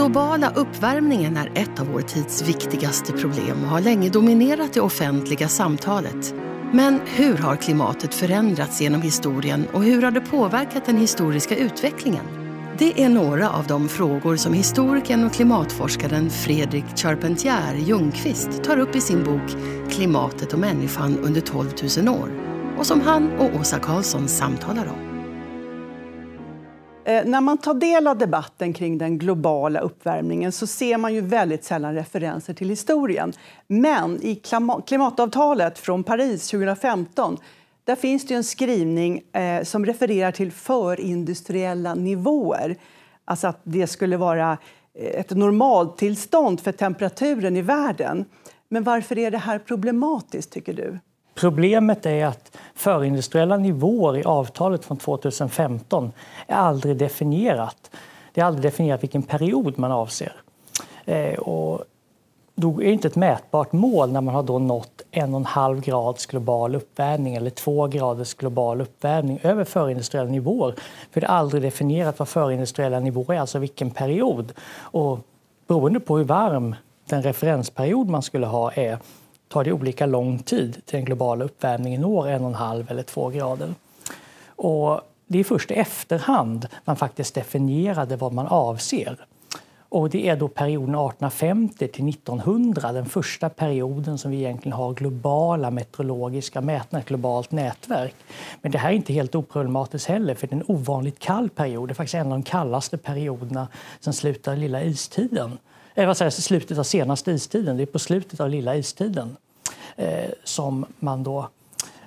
Globala uppvärmningen är ett av vår tids viktigaste problem och har länge dominerat det offentliga samtalet. Men hur har klimatet förändrats genom historien och hur har det påverkat den historiska utvecklingen? Det är några av de frågor som historikern och klimatforskaren Fredrik Charpentier Ljungqvist tar upp i sin bok Klimatet och människan under 12 000 år och som han och Åsa Karlsson samtalar om. Eh, när man tar del av debatten kring den globala uppvärmningen så ser man ju väldigt sällan referenser till historien. Men i klimatavtalet från Paris 2015 där finns det en skrivning eh, som refererar till förindustriella nivåer. Alltså att det skulle vara eh, ett normaltillstånd för temperaturen i världen. Men varför är det här problematiskt, tycker du? Problemet är att förindustriella nivåer i avtalet från 2015 är aldrig definierat. Det är aldrig definierat vilken period man avser. Eh, och då är det inte ett mätbart mål när man har då nått en och en halv grads global uppvärmning eller 2 graders global uppvärmning över förindustriella nivåer. För det är aldrig definierat vad förindustriella nivåer är, alltså vilken period. Och beroende på hur varm den referensperiod man skulle ha är tar det olika lång tid till den globala uppvärmningen når en och en halv eller två grader. Och det är först i efterhand man faktiskt definierade vad man avser. Och det är då perioden 1850 till 1900, den första perioden som vi egentligen har globala meteorologiska mätningar, ett globalt nätverk. Men det här är inte helt oproblematiskt heller, för det är en ovanligt kall period. Det är faktiskt en av de kallaste perioderna sedan slutet av lilla istiden Eller vad säger, slutet av senaste istiden, det är på slutet av lilla istiden Eh, som man då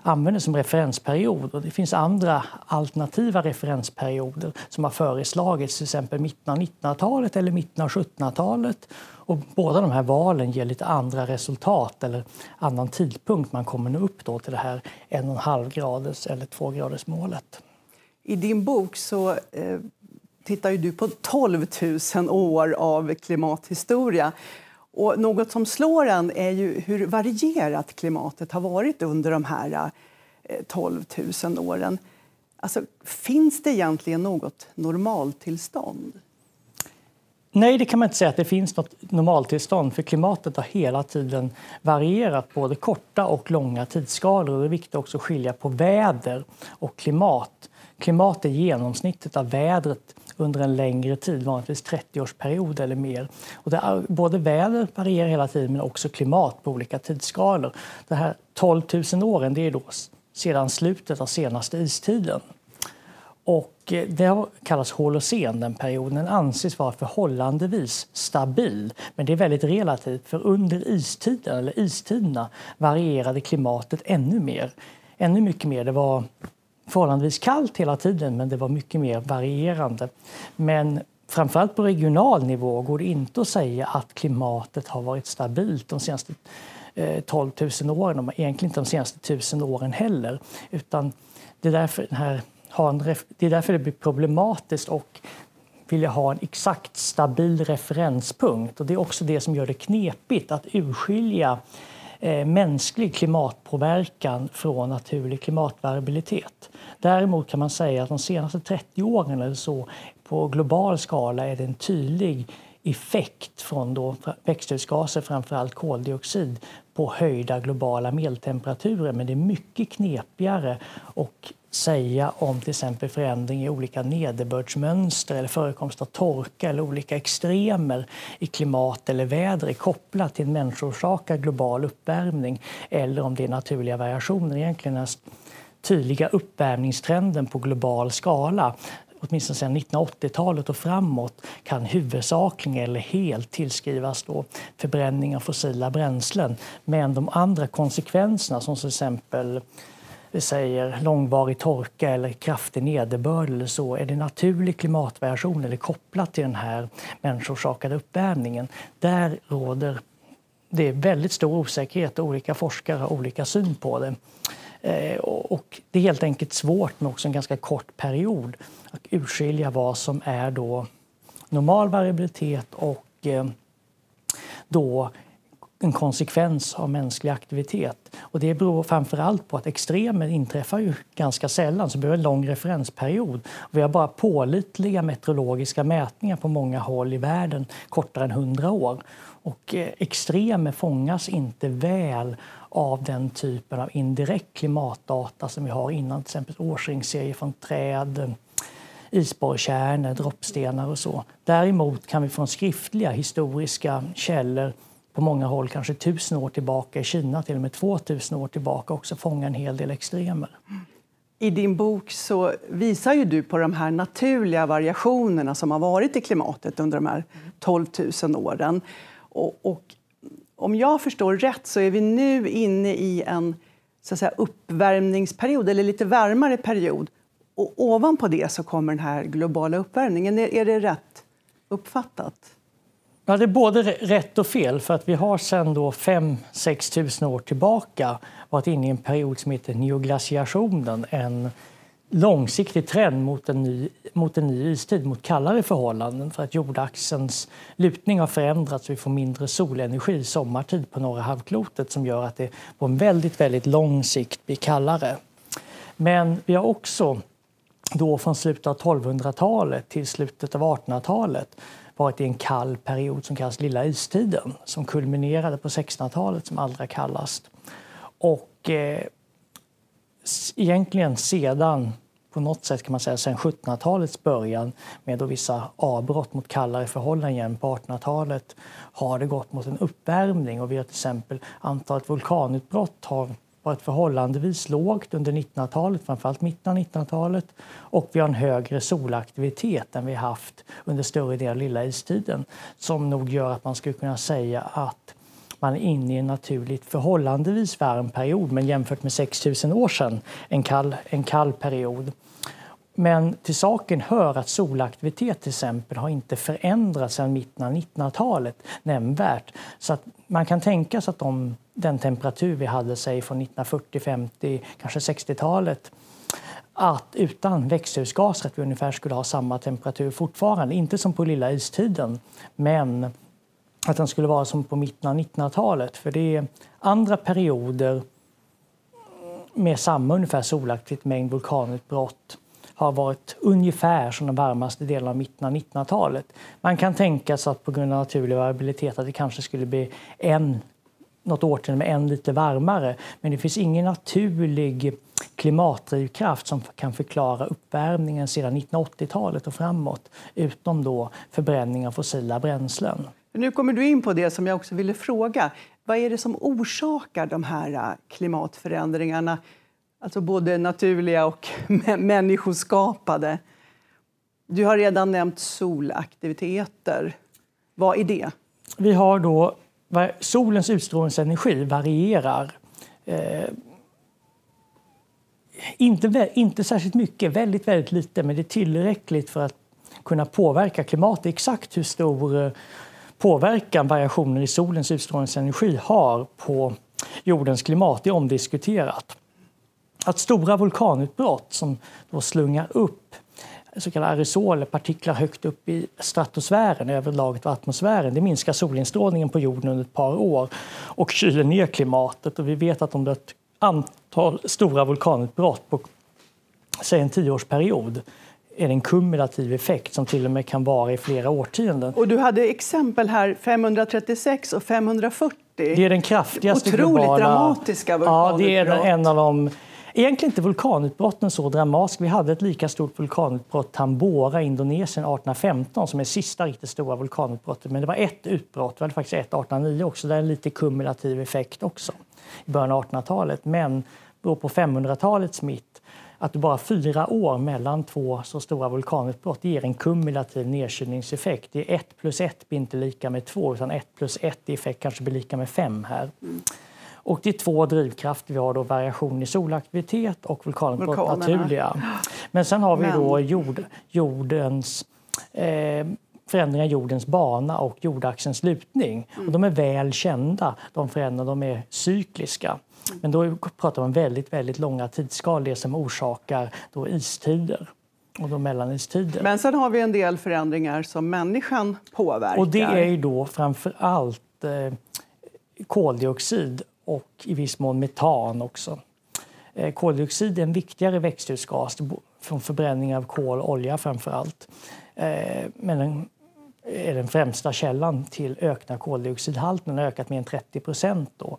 använder som referensperiod. Och det finns andra alternativa referensperioder som har föreslagits, till exempel mitten av 1900-talet eller mitten av 1700-talet. Och båda de här valen ger lite andra resultat eller annan tidpunkt man kommer nå upp då till det här 1,5 graders eller 2 graders målet. I din bok så eh, tittar ju du på 12 000 år av klimathistoria. Och något som slår en är ju hur varierat klimatet har varit under de här eh, 12 000 åren. Alltså, finns det egentligen något normaltillstånd? Nej, det kan man inte säga att det finns något normaltillstånd för klimatet har hela tiden varierat både korta och långa tidsskalor. Det är viktigt också att skilja på väder och klimat. Klimat är genomsnittet av vädret under en längre tid, vanligtvis 30-årsperiod eller mer. Och det, både väder varierar hela tiden men också klimat på olika tidsskalor. De här 12 000 åren det är då sedan slutet av senaste istiden. Och eh, det kallas holocen, den perioden. Den anses vara förhållandevis stabil. Men det är väldigt relativt, för under istiden, eller istiderna varierade klimatet ännu mer. Ännu mycket mer. Det var förhållandevis kallt hela tiden, men det var mycket mer varierande. Men framförallt på regional nivå går det inte att säga att klimatet har varit stabilt de senaste eh, 12 000 åren, och egentligen inte de senaste tusen åren heller. Utan det är därför, den här, det, är därför det blir problematiskt och vilja ha en exakt stabil referenspunkt. Och det är också det som gör det knepigt att urskilja eh, mänsklig klimatpåverkan från naturlig klimatvariabilitet. Däremot kan man säga att de senaste 30 åren eller så på global skala är det en tydlig effekt från då växthusgaser, framförallt koldioxid, på höjda globala medeltemperaturer. Men det är mycket knepigare och säga om till exempel förändring i olika nederbördsmönster eller förekomst av torka eller olika extremer i klimat eller väder är kopplat till en människoorsakad global uppvärmning eller om det är naturliga variationer. Egentligen den tydliga uppvärmningstrenden på global skala åtminstone sedan 1980-talet och framåt kan huvudsakligen eller helt tillskrivas då förbränning av fossila bränslen. Men de andra konsekvenserna som till exempel vi säger långvarig torka eller kraftig nederbörd eller så, är det naturlig klimatvariation eller kopplat till den här människorsakade uppvärmningen? Där råder det är väldigt stor osäkerhet och olika forskare har olika syn på det. Eh, och det är helt enkelt svårt med också en ganska kort period att urskilja vad som är då normal variabilitet och eh, då en konsekvens av mänsklig aktivitet. Och det beror framför allt på att extremer inträffar ju ganska sällan, så det behöver en lång referensperiod. Och vi har bara pålitliga meteorologiska mätningar på många håll i världen kortare än 100 år. Och eh, extremer fångas inte väl av den typen av indirekt klimatdata som vi har innan, till exempel årsringsserier från träd, eh, isborrkärnor, droppstenar och så. Däremot kan vi från skriftliga historiska källor på många håll kanske tusen år tillbaka, i Kina till och med 2000 år tillbaka också fånga en hel del extremer. I din bok så visar ju du på de här naturliga variationerna som har varit i klimatet under de här 12 000 åren. Och, och om jag förstår rätt så är vi nu inne i en så att säga, uppvärmningsperiod, eller lite varmare period. Och ovanpå det så kommer den här globala uppvärmningen. Är, är det rätt uppfattat? Ja, det är både rätt och fel. för att Vi har sedan 5-6 000 år tillbaka varit inne i en period som heter neoglaciationen. En långsiktig trend mot en, ny, mot en ny istid, mot kallare förhållanden för att jordaxelns lutning har förändrats och vi får mindre solenergi sommartid på norra halvklotet som gör att det på en väldigt, väldigt lång sikt blir kallare. Men vi har också då från slutet av 1200-talet till slutet av 1800-talet varit i en kall period som kallas lilla istiden som kulminerade på 1600-talet som allra kallast. Och eh, egentligen sedan på något sätt kan man säga sedan 1700-talets början med då vissa avbrott mot kallare förhållanden igen på 1800-talet har det gått mot en uppvärmning och vi har till exempel antalet vulkanutbrott har varit förhållandevis lågt under 1900-talet, framförallt mitten av 1900-talet. Och vi har en högre solaktivitet än vi haft under större delen av lilla istiden som nog gör att man skulle kunna säga att man är inne i en naturligt förhållandevis varm period men jämfört med 6000 år sedan en kall, en kall period. Men till saken hör att solaktivitet till exempel har inte förändrats sedan mitten av 1900-talet nämnvärt. Så att man kan tänka sig att de, den temperatur vi hade sig från 1940, 50, kanske 60-talet att utan växthusgaser att vi ungefär skulle ha samma temperatur fortfarande. Inte som på lilla istiden, men att den skulle vara som på mitten av 1900-talet. För det är andra perioder med samma ungefär solaktigt mängd vulkanutbrott har varit ungefär som den varmaste delen av mitten av 1900-talet. Man kan tänka sig att på grund av naturlig variabilitet att det kanske skulle bli en, något årtionde med en lite varmare. Men det finns ingen naturlig klimatdrivkraft som kan förklara uppvärmningen sedan 1980-talet och framåt utom då förbränning av fossila bränslen. Nu kommer du in på det som jag också ville fråga. Vad är det som orsakar de här äh, klimatförändringarna? Alltså både naturliga och människoskapade. Du har redan nämnt solaktiviteter. Vad är det? Vi har då, solens utstrålningsenergi varierar. Eh, inte, inte särskilt mycket, väldigt, väldigt lite, men det är tillräckligt för att kunna påverka klimatet. Exakt hur stor eh, påverkan variationer i solens utstrålningsenergi har på jordens klimat är omdiskuterat att stora vulkanutbrott som då slungar upp så kallade aerosoler, partiklar högt upp i stratosfären, över lagret av atmosfären. Det minskar solinstrålningen på jorden under ett par år och kyler ner klimatet. Och vi vet att om det är ett antal stora vulkanutbrott på säg en tioårsperiod är det en kumulativ effekt som till och med kan vara i flera årtionden. Och du hade exempel här, 536 och 540. Det är den kraftigaste Otroligt globala... dramatiska vulkanutbrott. Ja, det är en av de Egentligen inte vulkanutbrotten så dramatiska. Vi hade ett lika stort vulkanutbrott Tambora i Indonesien 1815 som är sista riktigt stora vulkanutbrottet. Men det var ett utbrott, det var faktiskt ett 1809 också. Det är en lite kumulativ effekt också i början av 1800-talet. Men då på 500-talets mitt att bara fyra år mellan två så stora vulkanutbrott ger en kumulativ nedkylningseffekt. Det är 1 plus 1 blir inte lika med 2 utan 1 plus 1 i effekt kanske blir lika med 5 här. Och det är två drivkrafter. Vi har då variation i solaktivitet och vulkanutbrott naturliga. Men sen har vi då jord, jordens eh, förändringar i jordens bana och jordaxelns lutning. Mm. Och de är väl kända, de förändringarna, de är cykliska. Men då pratar man väldigt, väldigt långa tidsskalor, det som orsakar då istider och då mellanistider. Men sen har vi en del förändringar som människan påverkar. Och det är ju då framför allt eh, koldioxid och i viss mån metan också. Eh, koldioxid är en viktigare växthusgas från förbränning av kol och olja framför allt. Eh, men den är den främsta källan till ökna koldioxidhalten. Den har ökat med en 30 procent då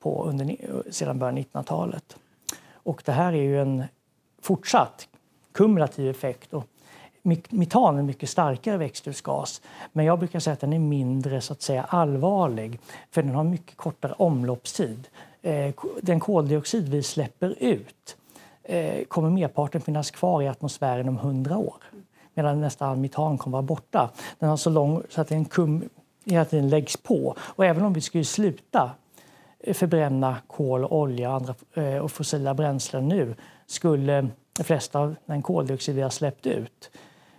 på under, sedan början av 1900-talet. Och det här är ju en fortsatt kumulativ effekt. Och metan är en mycket starkare växthusgas, men jag brukar säga att den är mindre så att säga allvarlig, för den har mycket kortare omloppstid. Eh, den koldioxid vi släpper ut eh, kommer merparten finnas kvar i atmosfären om 100 år medan nästan all metan kommer vara borta. Den har så lång så att den kum hela tiden läggs på. Och även om vi skulle sluta eh, förbränna kol, olja och, andra, och fossila bränslen nu skulle de flesta av den koldioxid vi har släppt ut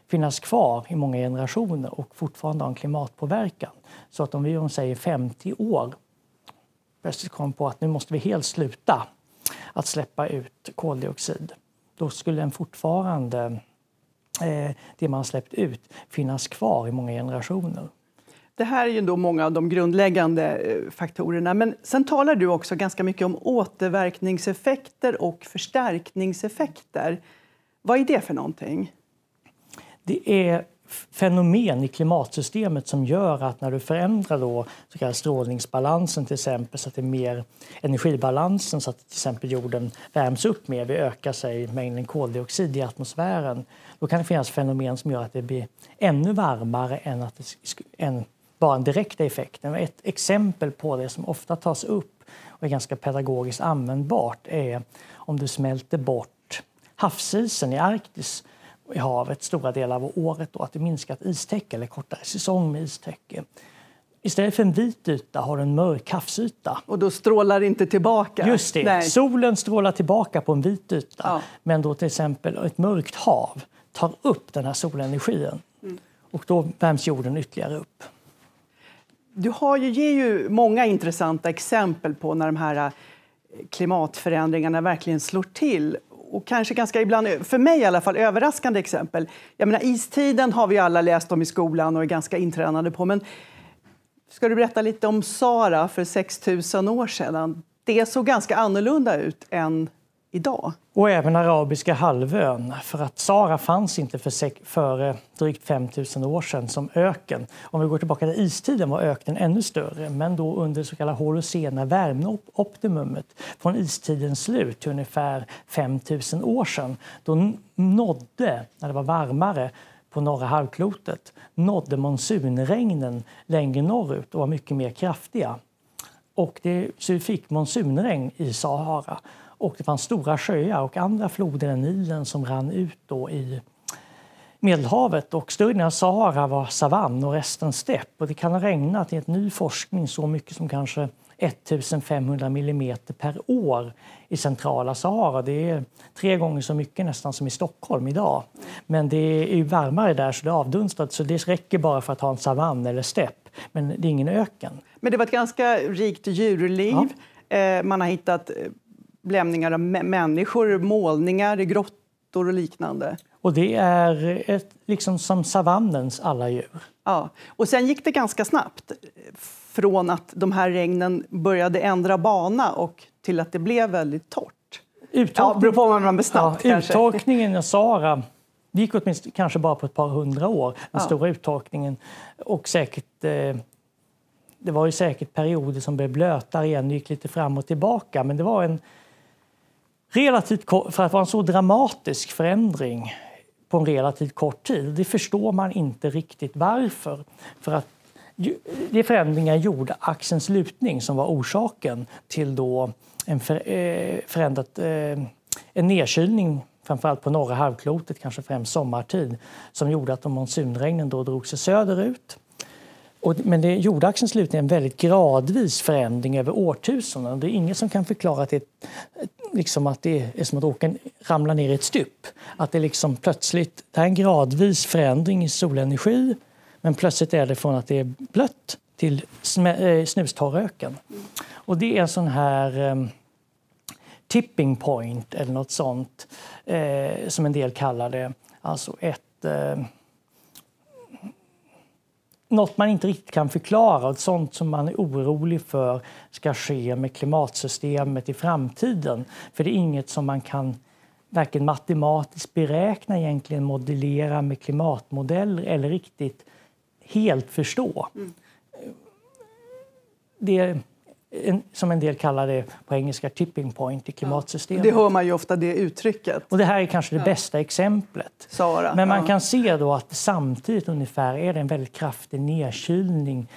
finnas kvar i många generationer och fortfarande ha en klimatpåverkan. Så att om vi om säger 50 år plötsligt kommer på att nu måste vi helt sluta att släppa ut koldioxid, då skulle den fortfarande Eh, det man släppt ut finnas kvar i många generationer. Det här är ju då många av de grundläggande eh, faktorerna. Men sen talar du också ganska mycket om återverkningseffekter och förstärkningseffekter. Vad är det för någonting? Det är fenomen i klimatsystemet som gör att när du förändrar då så kallad strålningsbalansen till exempel så att det är mer energibalansen så att till exempel jorden värms upp mer, vi ökar sig mängden koldioxid i atmosfären. Då kan det finnas fenomen som gör att det blir ännu varmare än, att det, än bara den direkta effekten. Ett exempel på det som ofta tas upp och är ganska pedagogiskt användbart är om du smälter bort havsisen i Arktis i havet stora delar av året och att det minskat istäcke eller kortare säsong med istäcke. Istället för en vit yta har du en mörk havsyta. Och då strålar det inte tillbaka? Just det. Nej. Solen strålar tillbaka på en vit yta. Ja. Men då till exempel ett mörkt hav tar upp den här solenergin. Mm. Och då värms jorden ytterligare upp. Du har ju, ger ju många intressanta exempel på när de här eh, klimatförändringarna verkligen slår till och kanske ganska ibland, för mig i alla fall, överraskande exempel. Jag menar, istiden har vi alla läst om i skolan och är ganska intränade på. Men ska du berätta lite om Sara för 6000 år sedan? Det såg ganska annorlunda ut än idag. Och även arabiska halvön, för att Sahara fanns inte för, för eh, drygt 5000 år sedan som öken. Om vi går tillbaka till istiden var öknen ännu större, men då under så kallade holocena värmeoptimumet från istidens slut till ungefär 5000 år sedan. Då nådde, när det var varmare, på norra halvklotet nådde monsunregnen längre norrut och var mycket mer kraftiga. Och det, så vi fick monsunregn i Sahara. Och det fanns stora sjöar och andra floder än Nilen som rann ut då i Medelhavet. Och större delen av Sahara var savann och resten stepp. Och det kan ha regnat enligt ny forskning så mycket som kanske 1500 millimeter per år i centrala Sahara. Det är tre gånger så mycket nästan som i Stockholm idag. Men det är varmare där så det är avdunstat så det räcker bara för att ha en savann eller stepp. Men det är ingen öken. Men det var ett ganska rikt djurliv. Ja. Eh, man har hittat lämningar av människor, målningar i grottor och liknande. Och det är ett, liksom som savannens alla djur. Ja. Och sen gick det ganska snabbt från att de här regnen började ändra bana och till att det blev väldigt torrt. Uttorkning, ja, beror på man ja, Uttorkningen i Sahara det gick åtminstone kanske bara på ett par hundra år, den ja. stora uttorkningen. Och säkert, eh, det var ju säkert perioder som blev blötare igen, gick lite fram och tillbaka. Men det var en relativt för att vara en så dramatisk förändring på en relativt kort tid. Det förstår man inte riktigt varför. För att det är förändringar i jordaxelns lutning som var orsaken till då en eh, förändrat, eh, en nedkylning framförallt på norra halvklotet, kanske främst sommartid, som gjorde att monsunregnen då drog sig söderut Och, men det, jordaxelns lutning är en väldigt gradvis förändring över årtusenden. Det är ingen som kan förklara att det, är liksom att det är som att åken ramlar ner i ett stup. Att det liksom plötsligt, det är en gradvis förändring i solenergi men plötsligt är det från att det är blött till eh, snustorröken. Och det är en sån här um, tipping point eller något sånt eh, som en del kallar det. Alltså ett eh, något man inte riktigt kan förklara och sånt som man är orolig för ska ske med klimatsystemet i framtiden. För det är inget som man kan varken matematiskt beräkna, egentligen modellera med klimatmodeller eller riktigt helt förstå. Mm. Det en, som en del kallar det på engelska, tipping point i klimatsystemet. Ja, det hör man ju ofta, det uttrycket. Och det här är kanske det ja. bästa exemplet. Sara, Men man ja. kan se då att samtidigt ungefär är det en väldigt kraftig nedkylning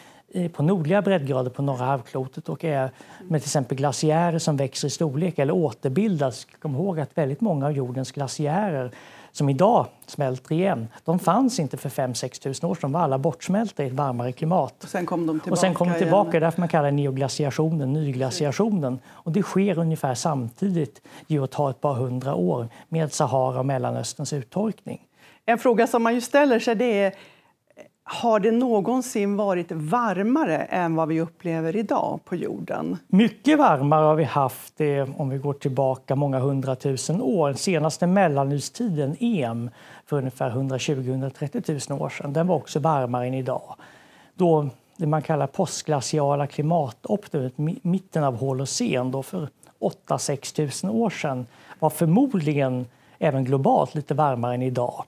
på nordliga breddgrader på norra halvklotet och är med till exempel glaciärer som växer i storlek eller återbildas. Kom ihåg att väldigt många av jordens glaciärer som idag smälter igen, de fanns inte för 5-6 tusen år sedan. De var alla bortsmälta i ett varmare klimat. Och sen kom de tillbaka. Och sen kom de tillbaka. Är därför man kallar det neoglaciationen, nyglaciationen. Och det sker ungefär samtidigt, det att ta ett par hundra år, med Sahara och Mellanösterns uttorkning. En fråga som man ju ställer sig det är har det någonsin varit varmare än vad vi upplever idag på jorden? Mycket varmare har vi haft det om vi går tillbaka många hundratusen år. Senaste mellanistiden, EM, för ungefär 120-130 000 år sedan, den var också varmare än idag. Då det man kallar postglaciala klimatoptimumet, mitten av Holocen, då för 8-6 000 år sedan, var förmodligen även globalt lite varmare än idag.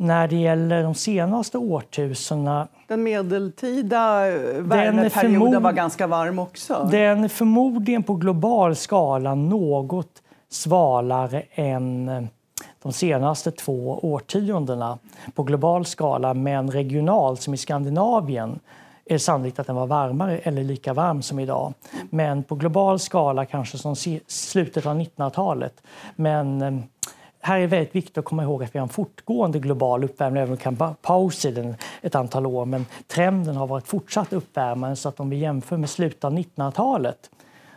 När det gäller de senaste årtusendena... Den medeltida värmeperioden var ganska varm också. Den är förmodligen på global skala något svalare än de senaste två årtiondena på global skala, men regionalt, som i Skandinavien, är det sannolikt att den var varmare eller lika varm som idag. Men på global skala kanske som slutet av 1900-talet. Men eh, här är det väldigt viktigt att komma ihåg att vi har en fortgående global uppvärmning, även om vi kan pausa i den ett antal år. Men trenden har varit fortsatt uppvärmande så att om vi jämför med slutet av 1900-talet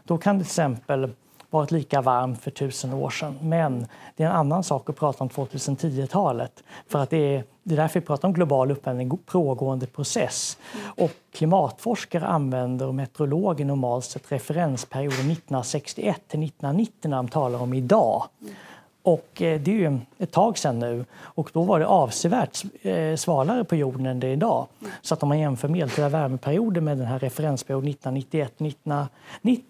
då kan det till exempel varit lika varmt för tusen år sedan. Men det är en annan sak att prata om 2010-talet. För att det är, det är därför vi pratar om global uppvärmning, en pågående process. Och klimatforskare använder och meteorologer normalt sett referensperioden 1961 till 1990 när de talar om idag. Och eh, det är ju ett tag sedan nu och då var det avsevärt eh, svalare på jorden än det är idag. Så att om man jämför medeltida värmeperioder med den här referensperioden 1991-1990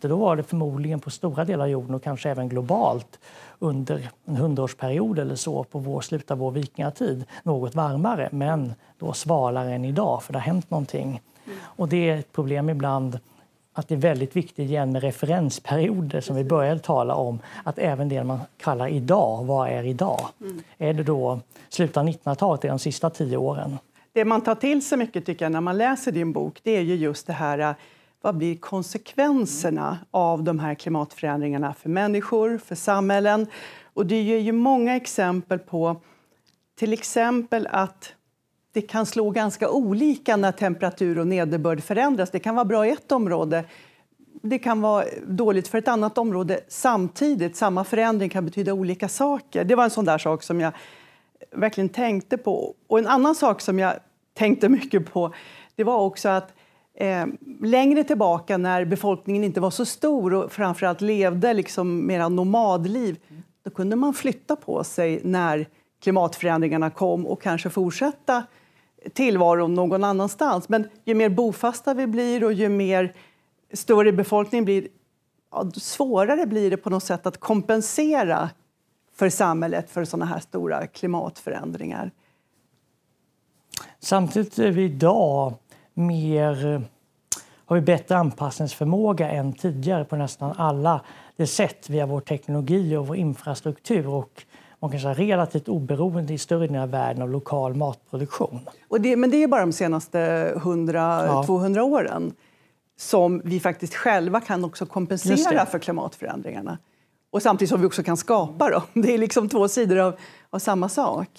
då var det förmodligen på stora delar av jorden och kanske även globalt under en hundraårsperiod eller så på vår, slutet av vår vikingatid något varmare men då svalare än idag för det har hänt någonting. Och det är ett problem ibland att det är väldigt viktigt igen med referensperioder som vi började tala om. Att även det man kallar idag, vad är idag? Mm. Är det då slutet av 1900-talet, de sista tio åren? Det man tar till sig mycket tycker jag när man läser din bok, det är ju just det här vad blir konsekvenserna av de här klimatförändringarna för människor, för samhällen? Och det ger ju många exempel på till exempel att det kan slå ganska olika när temperatur och nederbörd förändras. Det kan vara bra i ett område, det kan vara dåligt för ett annat område samtidigt. Samma förändring kan betyda olika saker. Det var en sån där sak som jag verkligen tänkte på. Och en annan sak som jag tänkte mycket på det var också att eh, längre tillbaka när befolkningen inte var så stor och framförallt levde liksom mera nomadliv, då kunde man flytta på sig när klimatförändringarna kom och kanske fortsätta tillvaron någon annanstans. Men ju mer bofasta vi blir och ju mer större befolkningen blir, ja, svårare blir det på något sätt att kompensera för samhället för sådana här stora klimatförändringar. Samtidigt är vi idag mer, har vi bättre anpassningsförmåga än tidigare på nästan alla det sätt via vår teknologi och vår infrastruktur. Och man kan säga relativt oberoende i större delen av världen av lokal matproduktion. Och det, men det är bara de senaste 100-200 ja. åren som vi faktiskt själva kan också kompensera för klimatförändringarna. Och samtidigt som vi också kan skapa dem. Det är liksom två sidor av, av samma sak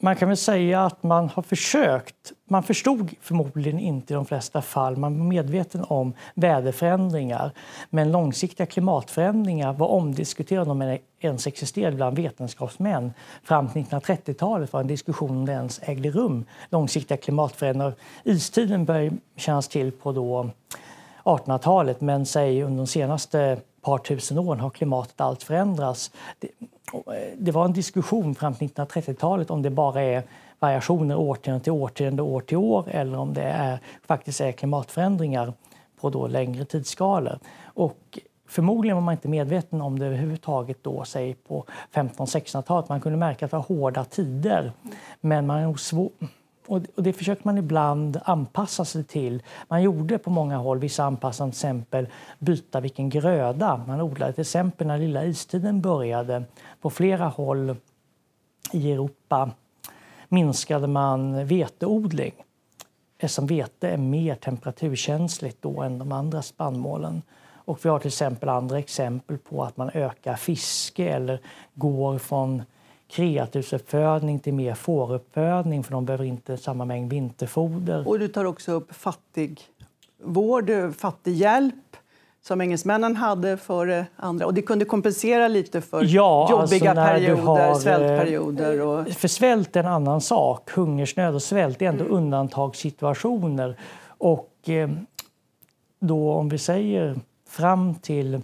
man kan väl säga att man har försökt. Man förstod förmodligen inte i de flesta fall. Man var medveten om väderförändringar. Men långsiktiga klimatförändringar var omdiskuterade om de ens existerade bland vetenskapsmän. Fram till 1930-talet var en diskussion om det ens ägde rum. Långsiktiga klimatförändringar. Istiden började kännas till på då 1800-talet men säg under de senaste par tusen åren har klimatet allt förändrats. Eh, det, var en diskussion fram till 1930-talet om det bara är variationer årtionde till årtionde, år till år eller om det är, faktiskt är klimatförändringar på då längre tidsskalor. Och förmodligen var man inte medveten om det överhuvudtaget då, säg på 1500-1600-talet. Man kunde märka att det var hårda tider. Men man är nog svår och det försöker man ibland anpassa sig till. Man gjorde på många håll vissa anpassningar, till exempel byta vilken gröda man odlade. Till exempel när lilla istiden började på flera håll i Europa minskade man veteodling eftersom vete är mer temperaturkänsligt då än de andra spannmålen. Och vi har till exempel andra exempel på att man ökar fiske eller går från kreatursuppfödning till mer fåruppfödning för de behöver inte samma mängd vinterfoder. Och du tar också upp fattigvård, fattighjälp som engelsmännen hade före andra. Och det kunde kompensera lite för ja, jobbiga alltså perioder, har, eh, svältperioder. Och... För svält är en annan sak. Hungersnöd och svält är ändå mm. undantagssituationer. Och eh, då om vi säger fram till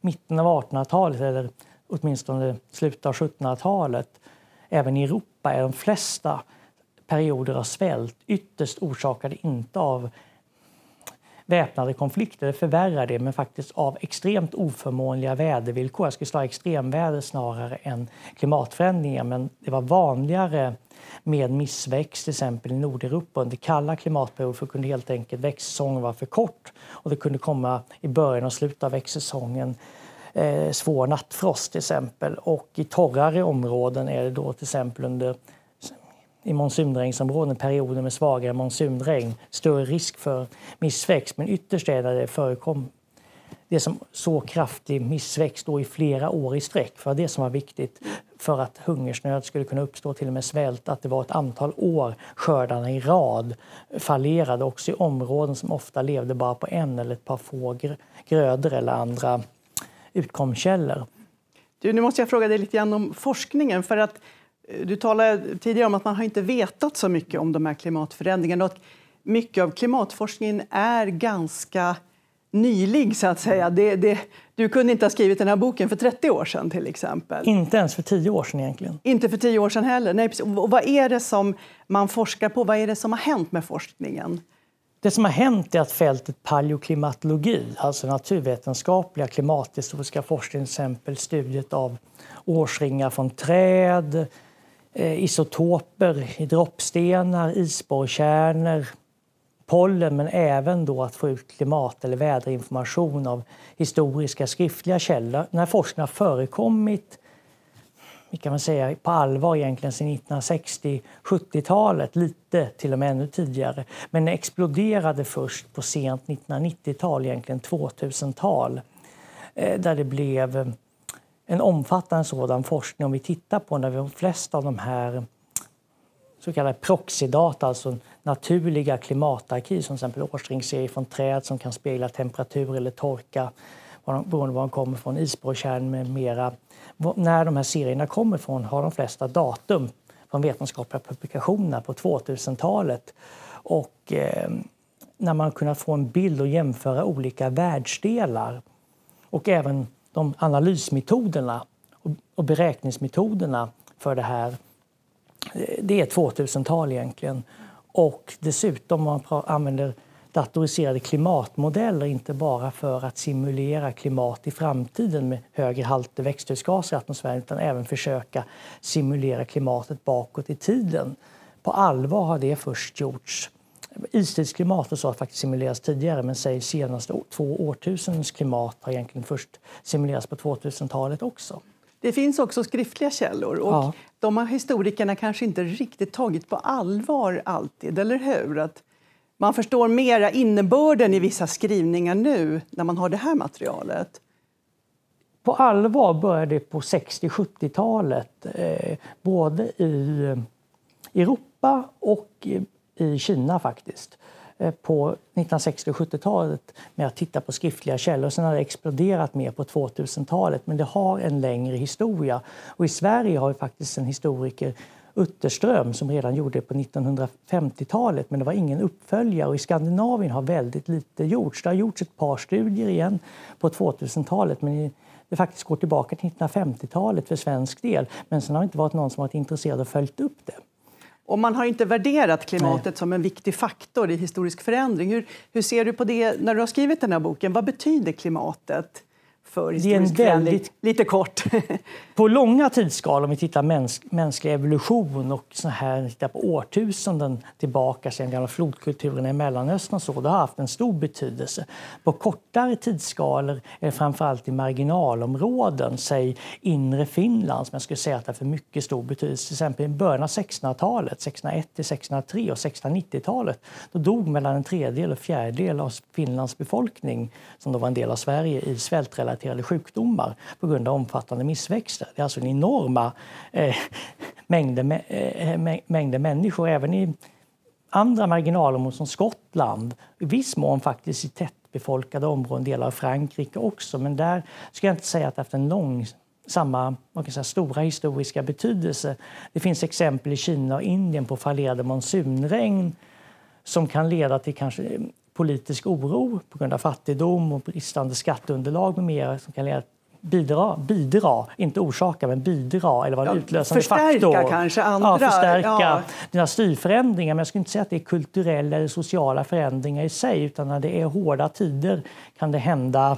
mitten av 1800-talet eller åtminstone slutet av 1700-talet, även i Europa, är de flesta perioder av svält ytterst orsakade inte av väpnade konflikter, det förvärrar det, men faktiskt av extremt oförmånliga vädervillkor. Jag skulle säga extremväder snarare än klimatförändringar, men det var vanligare med missväxt till exempel i Nordeuropa under kalla klimatperioder för kunde helt enkelt växtsäsongen vara för kort och det kunde komma i början och slutet av växtsäsongen eh, svår nattfrost till exempel. Och i torrare områden är det då till exempel under i monsunregnsområden perioder med svagare monsunregn större risk för missväxt. Men ytterst är det förekom det som så kraftig missväxt då i flera år i sträck. För det som var viktigt för att hungersnöd skulle kunna uppstå, till och med svält, att det var ett antal år skördarna i rad fallerade också i områden som ofta levde bara på en eller ett par få grödor eller andra utkomstkällor. Du, nu måste jag fråga dig lite grann om forskningen. För att eh, du talade tidigare om att man har inte vetat så mycket om de här klimatförändringarna. Och mycket av klimatforskningen är ganska nylig, så att säga. Det, det, du kunde inte ha skrivit den här boken för 30 år sedan till exempel. Inte ens för 10 år sedan egentligen. Inte för 10 år sedan heller. Nej, Och vad är det som man forskar på? Vad är det som har hänt med forskningen? Det som har hänt är att fältet paleoklimatologi, alltså naturvetenskapliga klimathistoriska forskning, till exempel studiet av årsringar från träd, eh, isotoper i droppstenar, isborrkärnor, pollen men även då att få ut klimat eller väderinformation av historiska skriftliga källor. När forskning forskningen har förekommit kan man säga, på allvar egentligen sedan 1960-70-talet, lite till och med ännu tidigare. Men exploderade först på sent 1990-tal, egentligen 2000-tal, eh, där det blev eh, en omfattande sådan forskning. Om vi tittar på när de flesta av de här så kallade proxydata, alltså naturliga klimatarkiv, som till exempel årsringsserier från träd som kan spegla temperatur eller torka, beroende på var de kommer från, isborrkärn med mera när de här serierna kommer från har de flesta datum från vetenskapliga publikationer på 2000-talet. Och eh, när man kunnat få en bild och jämföra olika världsdelar och även de analysmetoderna och beräkningsmetoderna för det här. Eh, det är 2000-tal egentligen. Och dessutom om man använder datoriserade klimatmodeller inte bara för att simulera klimat i framtiden med högre halter växthusgaser i atmosfären utan även försöka simulera klimatet bakåt i tiden. På allvar har det först gjorts. Istidsklimat och så har faktiskt simulerats tidigare men säg senaste två årtusendens klimat har egentligen först simulerats på 2000-talet också. Det finns också skriftliga källor och ja. de har historikerna kanske inte riktigt tagit på allvar alltid, eller hur? Att man förstår mera innebörden i vissa skrivningar nu när man har det här materialet. på allvar började det på 60-70-talet, eh, både i eh, Europa och i Kina faktiskt. Eh, på 1960 och 70-talet med att titta på skriftliga källor. Sen har det exploderat mer på 2000-talet, men det har en längre historia. Och I Sverige har vi faktiskt en historiker Utterström som redan gjorde det på 1950-talet men det var ingen uppföljare och i Skandinavien har väldigt lite gjorts. Det har gjorts ett par studier igen på 2000-talet men det faktiskt går tillbaka till 1950-talet för svensk del. Men sen har det inte varit någon som varit intresserad och följt upp det. Och man har inte värderat klimatet Nej. som en viktig faktor i historisk förändring. Hur, hur ser du på det när du har skrivit den här boken? Vad betyder klimatet? För historisk det är en väldigt, Lite kort. på långa tidsskalor, om vi tittar mäns, mänsklig evolution och så här, tittar på årtusenden tillbaka sedan gamla flodkulturerna i Mellanöstern och så, det har haft en stor betydelse. På kortare tidsskalor är det framförallt i marginalområden, säg inre Finland, som jag skulle säga att det har för mycket stor betydelse. Till exempel i början av 1600-talet, 1601 till 1603 och 1690-talet, då dog mellan en tredjedel och fjärdedel av Finlands befolkning, som då var en del av Sverige, i svältrelaterade stressrelaterade sjukdomar på grund av omfattande missväxter. Det är alltså enorma eh, mängder, eh, mängder människor. Även i andra marginalområden som Skottland, i viss mån faktiskt i tättbefolkade områden, delar av Frankrike också. Men där ska jag inte säga att det haft en lång samma man kan säga, stora historiska betydelse. Det finns exempel i Kina och Indien på fallerade monsunregn som kan leda till kanske politisk oro på grund av fattigdom och bristande skatteunderlag med mera som kan leda bidra, bidra, inte orsaka, men bidra eller vara en ja, utlösande förstärka faktor. kanske andra. Ja, förstärka ja. dina styrförändringar. Men jag skulle inte säga att det är kulturella eller sociala förändringar i sig utan när det är hårda tider kan det hända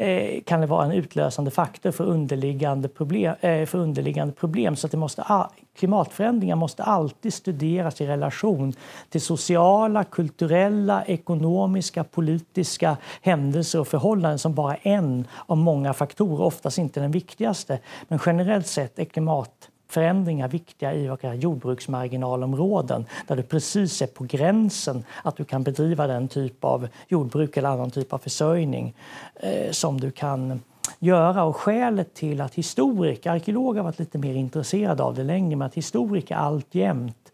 Eh, kan det vara en utlösande faktor för underliggande problem. Eh, för underliggande problem. Så att det måste, klimatförändringar måste alltid studeras i relation till sociala, kulturella, ekonomiska, politiska händelser och förhållanden som bara en av många faktorer, oftast inte den viktigaste. Men generellt sett är klimatförändringar viktiga i jordbruksmarginalområden där du precis är på gränsen att du kan bedriva den typ av jordbruk eller annan typ av försörjning eh, som du kan göra. Och skälet till att historiker, arkeologer har varit lite mer intresserade av det länge, men att historiker alltjämt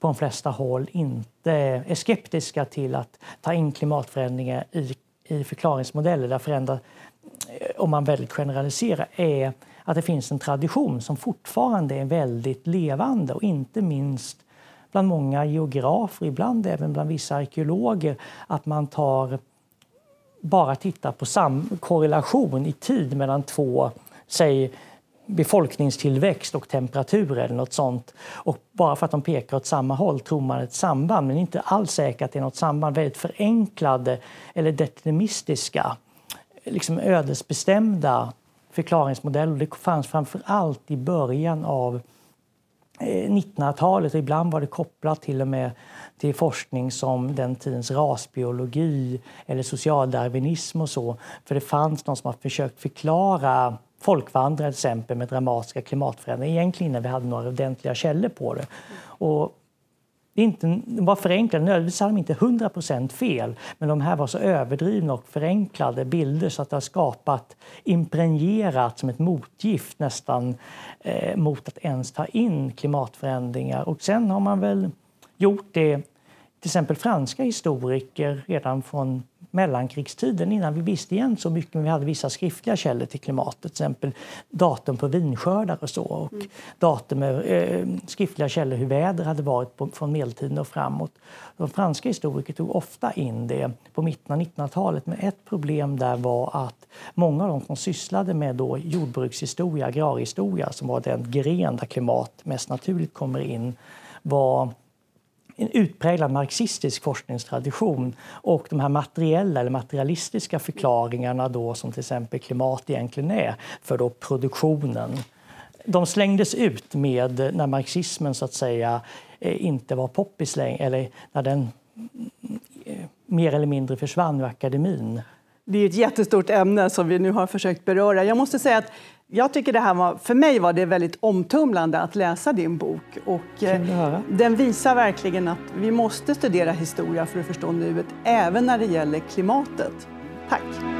på de flesta håll inte är skeptiska till att ta in klimatförändringar i, i förklaringsmodeller där förändra, eh, om man väldigt generaliserar, är att det finns en tradition som fortfarande är väldigt levande och inte minst bland många geografer, ibland även bland vissa arkeologer, att man tar bara tittar på sam korrelation i tid mellan två, säg befolkningstillväxt och temperatur eller något sånt. Och bara för att de pekar åt samma håll tror man ett samband, men inte alls säkert att det är något samband. Väldigt förenklade eller deterministiska, liksom ödesbestämda förklaringsmodeller. Det fanns framför allt i början av Eh, 1900-talet. och ibland var det kopplat till och med till forskning som den tidens rasbiologi eller socialdarwinism och så. För det fanns någon som har försökt förklara folkvandrare till exempel med dramatiska klimatförändringar egentligen innan vi hade några ordentliga källor på det. Och det inte, var förenklade, nödvändigtvis hade de inte 100% fel men de här var så överdrivna och förenklade bilder så att det har skapat impregnerat som ett motgift nästan eh, mot att ens ta in klimatförändringar. Och sen har man väl gjort det, till exempel franska historiker redan från mellankrigstiden innan vi visste igen så mycket men vi hade vissa skriftliga källor till klimatet, till exempel datum på vinskördar och så och mm. datum med eh, skriftliga källor hur väder hade varit på, från medeltiden och framåt. De franska historiker tog ofta in det på mitten av 1900-talet men ett problem där var att många av de som sysslade med då jordbrukshistoria, agrarhistoria som var den gren där klimat mest naturligt kommer in var en utpräglad marxistisk forskningstradition och de här materiella eller materialistiska förklaringarna då som till exempel klimat egentligen är för då produktionen. De slängdes ut med när marxismen så att säga eh, inte var poppis längre eller när den eh, mer eller mindre försvann ur akademin. Det är ett jättestort ämne som vi nu har försökt beröra. Jag måste säga att jag tycker det här var, för mig var det väldigt omtumlande att läsa din bok. Och, eh, den visar verkligen att vi måste studera historia för att förstå nuet, även när det gäller klimatet. Tack!